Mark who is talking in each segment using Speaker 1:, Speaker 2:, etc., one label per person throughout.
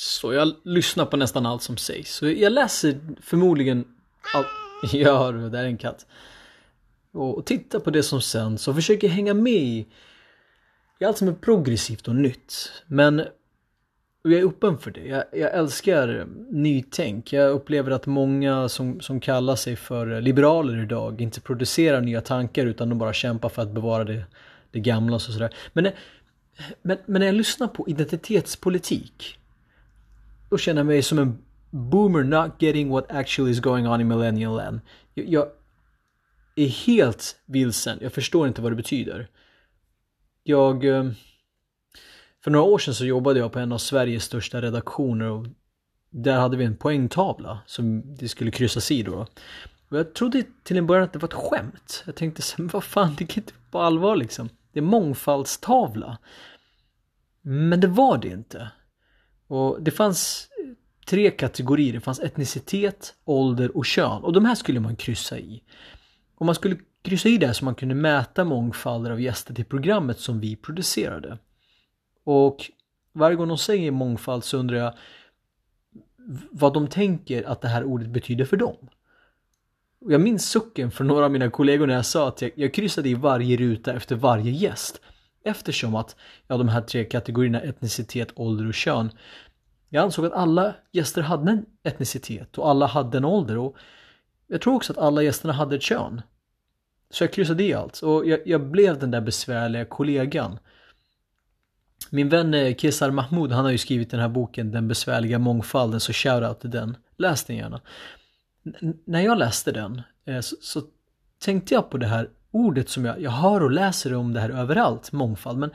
Speaker 1: Så jag lyssnar på nästan allt som sägs. Så jag läser förmodligen allt. Ja, det där är en katt. Och tittar på det som sänds och försöker hänga med i, i allt som är progressivt och nytt. Men och jag är öppen för det. Jag, jag, älskar nytänk. Jag upplever att många som, som kallar sig för liberaler idag inte producerar nya tankar utan de bara kämpar för att bevara det, det gamla och sådär. Men, men, men när jag lyssnar på identitetspolitik och känna mig som en boomer not getting what actually is going on in millennial land. Jag, jag är helt vilsen. Jag förstår inte vad det betyder. Jag eh, för några år sedan så jobbade jag på en av Sveriges största redaktioner och där hade vi en poängtavla som det skulle kryssas i då. Och jag trodde till en början att det var ett skämt. Jag tänkte så vad fan, det kan inte vara på allvar liksom. Det är mångfaldstavla. Men det var det inte. Och det fanns tre kategorier. Det fanns etnicitet, ålder och kön. Och de här skulle man kryssa i. Och man skulle kryssa i det så man kunde mäta mångfalder av gäster till programmet som vi producerade. Och varje gång de säger mångfald så undrar jag vad de tänker att det här ordet betyder för dem. Jag minns sucken från några av mina kollegor när jag sa att jag, jag kryssade i varje ruta efter varje gäst. Eftersom att, ja de här tre kategorierna etnicitet, ålder och kön. Jag ansåg att alla gäster hade en etnicitet och alla hade en ålder och jag tror också att alla gästerna hade ett kön. Så jag kryssade i allt och jag, jag blev den där besvärliga kollegan min vän eh, Kesar Mahmoud, han har ju skrivit den här boken Den besvärliga mångfalden, så shoutout till den. Läs den gärna. N när jag läste den eh, så, så, tänkte jag på det här ordet som jag, jag hör och läser om det här överallt, mångfald, men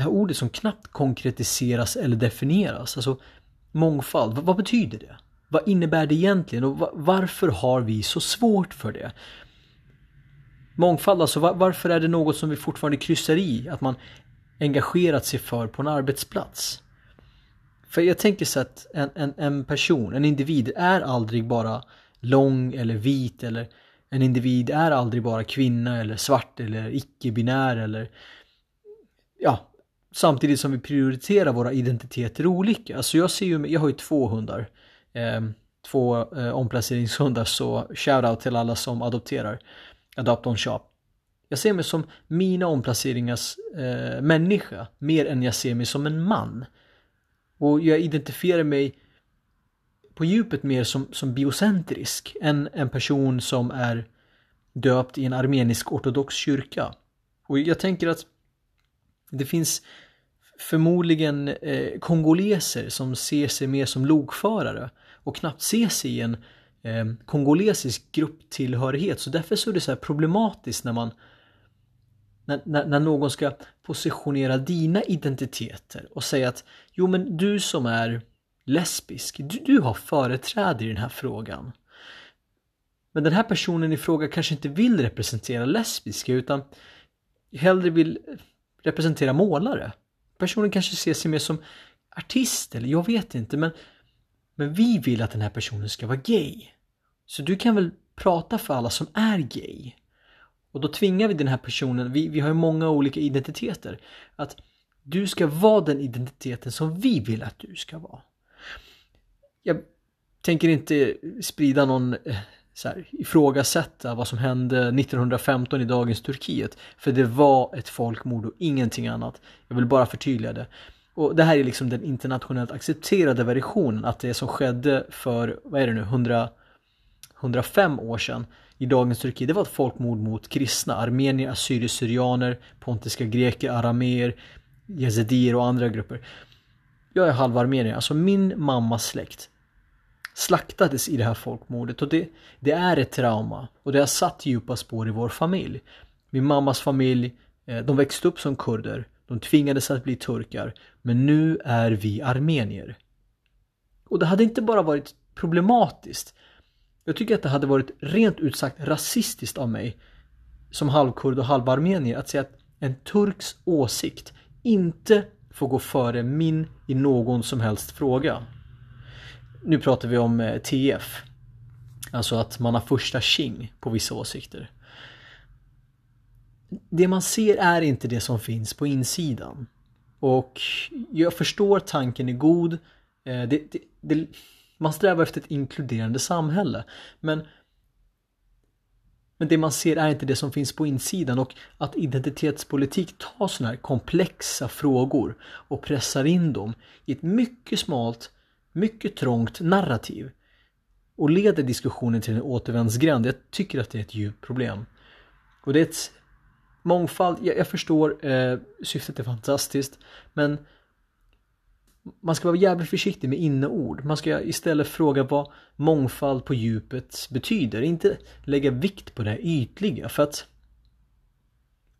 Speaker 1: det här ordet som knappt konkretiseras eller definieras, alltså mångfald, vad, vad betyder det? Vad innebär det egentligen och varför har vi så svårt för det? Mångfald, alltså varför är det något som vi fortfarande kryssar i? Att man engagerat sig för på en arbetsplats. För jag tänker så att en, en, en person, en individ är aldrig bara lång eller vit eller en individ är aldrig bara kvinna eller svart eller icke-binär eller ja, samtidigt som vi prioriterar våra identiteter olika. Så jag ser ju, jag har ju två hundar, eh, två eh, omplaceringshundar så shoutout till alla som adopterar, Adopt on Shop. Jag ser mig som mina omplaceringars eh, människa mer än jag ser mig som en man. Och jag identifierar mig på djupet mer som, som biocentrisk än en person som är döpt i en armenisk ortodox kyrka. Och jag tänker att det finns förmodligen eh, kongoleser som ser sig mer som lokförare och knappt ser sig i en eh, kongolesisk grupptillhörighet. Så därför så är det så problematiskt när man när, när, när, någon ska positionera dina identiteter och säga att jo men du som är lesbisk, du, du har företräde i den här frågan. Men den här personen i fråga kanske inte vill representera lesbiska utan hellre vill representera målare. Personen kanske ser sig mer som artist eller jag vet inte men, men vi vill att den här personen ska vara gay. Så du kan väl prata för alla som är gay. Och då tvingar vi den här personen, vi, vi har ju många olika identiteter, att du ska vara den identiteten som vi vill att du ska vara. Jag tänker inte sprida någon eh, så här, ifrågasätta vad som hände 1915 i dagens Turkiet. För det var ett folkmord och ingenting annat. Jag vill bara förtydliga det. Och det här är liksom den internationellt accepterade versionen att det som skedde för, vad är det nu, 100, 105 år sedan i dagens Turkiet, det var ett folkmord mot kristna, armenier, assyrier-syrianer, pontiska greker, arameer, yazidier och andra grupper. Jag är halv-armenier, alltså min mammas släkt slaktades i det här folkmordet och det, det är ett trauma och det har satt djupa spår i vår familj. Min mammas familj, eh, de växte upp som kurder, de tvingades att bli turkar, men nu är vi armenier. Och det hade inte bara varit problematiskt, jag tycker att det hade varit rent ut sagt rasistiskt av mig som halvkurd och halvarmenier att säga att en turks åsikt inte får gå före min i någon som helst fråga. Nu pratar vi om eh, TF. Alltså att man har första king på vissa åsikter. Det man ser är inte det som finns på insidan. Och jag förstår tanken är god. Eh, det, det, det, man strävar efter ett inkluderande samhälle. Men, men det man ser är inte det som finns på insidan och att identitetspolitik tar sådana här komplexa frågor och pressar in dem i ett mycket smalt, mycket trångt narrativ och leder diskussionen till en återvändsgränd. Jag tycker att det är ett djupt problem. Och det är ett mångfald, jag, jag förstår, eh, syftet är fantastiskt, men man ska vara jävligt försiktig med inneord. Man ska istället fråga vad mångfald på djupet betyder. Inte lägga vikt på det här ytliga för att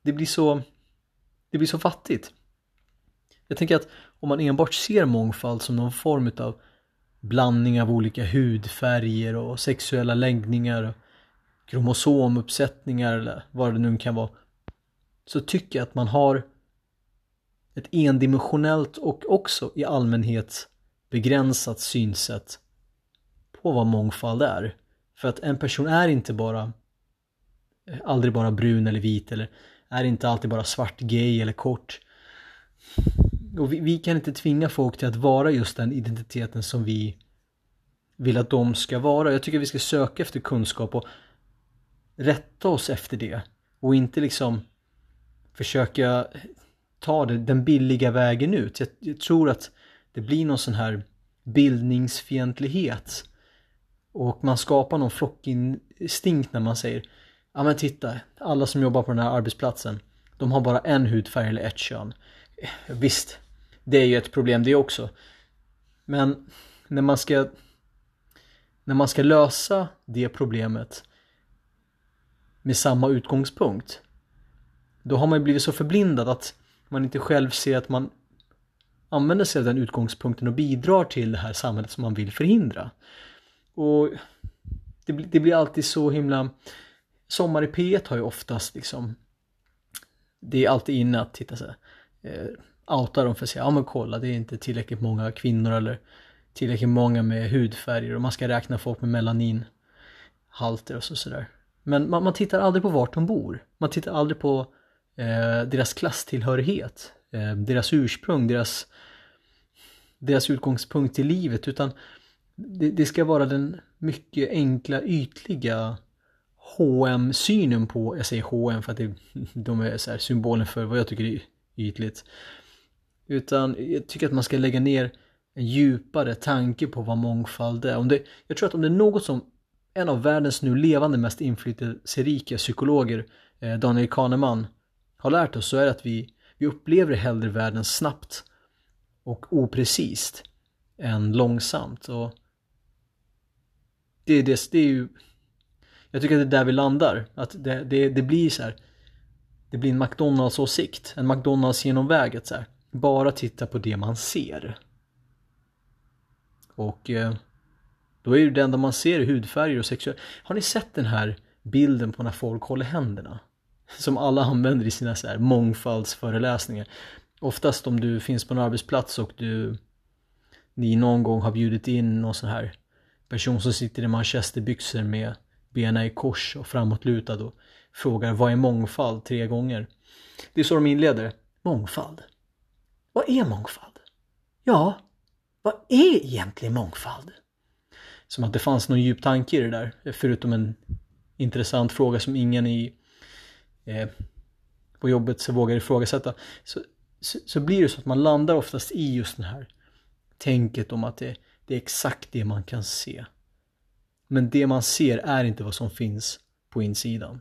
Speaker 1: det blir så, det blir så fattigt. Jag tänker att om man enbart ser mångfald som någon form av blandning av olika hudfärger och sexuella läggningar och kromosomuppsättningar eller vad det nu kan vara så tycker jag att man har ett endimensionellt och också i allmänhet begränsat synsätt på vad mångfald är. För att en person är inte bara eh, aldrig bara brun eller vit eller är inte alltid bara svart, gay eller kort. Och vi, vi, kan inte tvinga folk till att vara just den identiteten som vi vill att de ska vara. Jag tycker vi ska söka efter kunskap och rätta oss efter det. Och inte liksom försöka ta det, den billiga vägen ut. Jag, jag tror att det blir någon sån här bildningsfientlighet. Och man skapar någon flockinstinkt när man säger Ja men titta, alla som jobbar på den här arbetsplatsen De har bara en hudfärg eller ett kön Visst, det är ju ett problem det också Men när man ska När man ska lösa det problemet Med samma utgångspunkt Då har man ju blivit så förblindad att man inte själv ser att man använder sig av den utgångspunkten och bidrar till det här samhället som man vill förhindra. Och det, det blir alltid så himla... Sommar i P1 har ju oftast liksom... Det är alltid inne att titta så här, eh, outa dem för att säga, ja men kolla det är inte tillräckligt många kvinnor eller tillräckligt många med hudfärger och man ska räkna folk med melaninhalter och sådär. Men man, man tittar aldrig på vart de bor. Man tittar aldrig på eh, deras klasstillhörighet, eh, deras ursprung, deras, deras utgångspunkt i livet utan det, det ska vara den mycket enkla, ytliga hm synen på, jag säger H&M för att det, de är så symbolen för vad jag tycker är ytligt. Utan jag tycker att man ska lägga ner en djupare tanke på vad mångfald är. Om det, jag tror att om det är något som en av världens nu levande mest inflytelserika psykologer, eh, Daniel Kahneman, har lärt oss så är det att vi, vi upplever hellre världen snabbt och oprecist än långsamt. Och det, är det, det är ju jag tycker att det är där vi landar. Att det, det, det blir så här. Det blir en McDonalds-åsikt. En McDonalds genom väget så här. Bara titta på det man ser. Och eh, då är ju det enda man ser hudfärger och sexuell... Har ni sett den här bilden på när folk håller händerna? som alla använder i sina så här mångfaldsföreläsningar. Oftast om du finns på en arbetsplats och du ni någon gång har bjudit in någon sån här person som sitter i manchesterbyxor med benen i kors och framåtlutad och frågar vad är mångfald tre gånger. Det är så de inleder. Mångfald. Vad är mångfald? Ja, vad är egentligen mångfald? Som att det fanns någon djup tanke i det där, förutom en intressant fråga som ingen i eh, på jobbet så vågar ifrågasätta. Så, så, så blir det så att man landar oftast i just det här tänket om att det, det är exakt det man kan se. Men det man ser är inte vad som finns på insidan.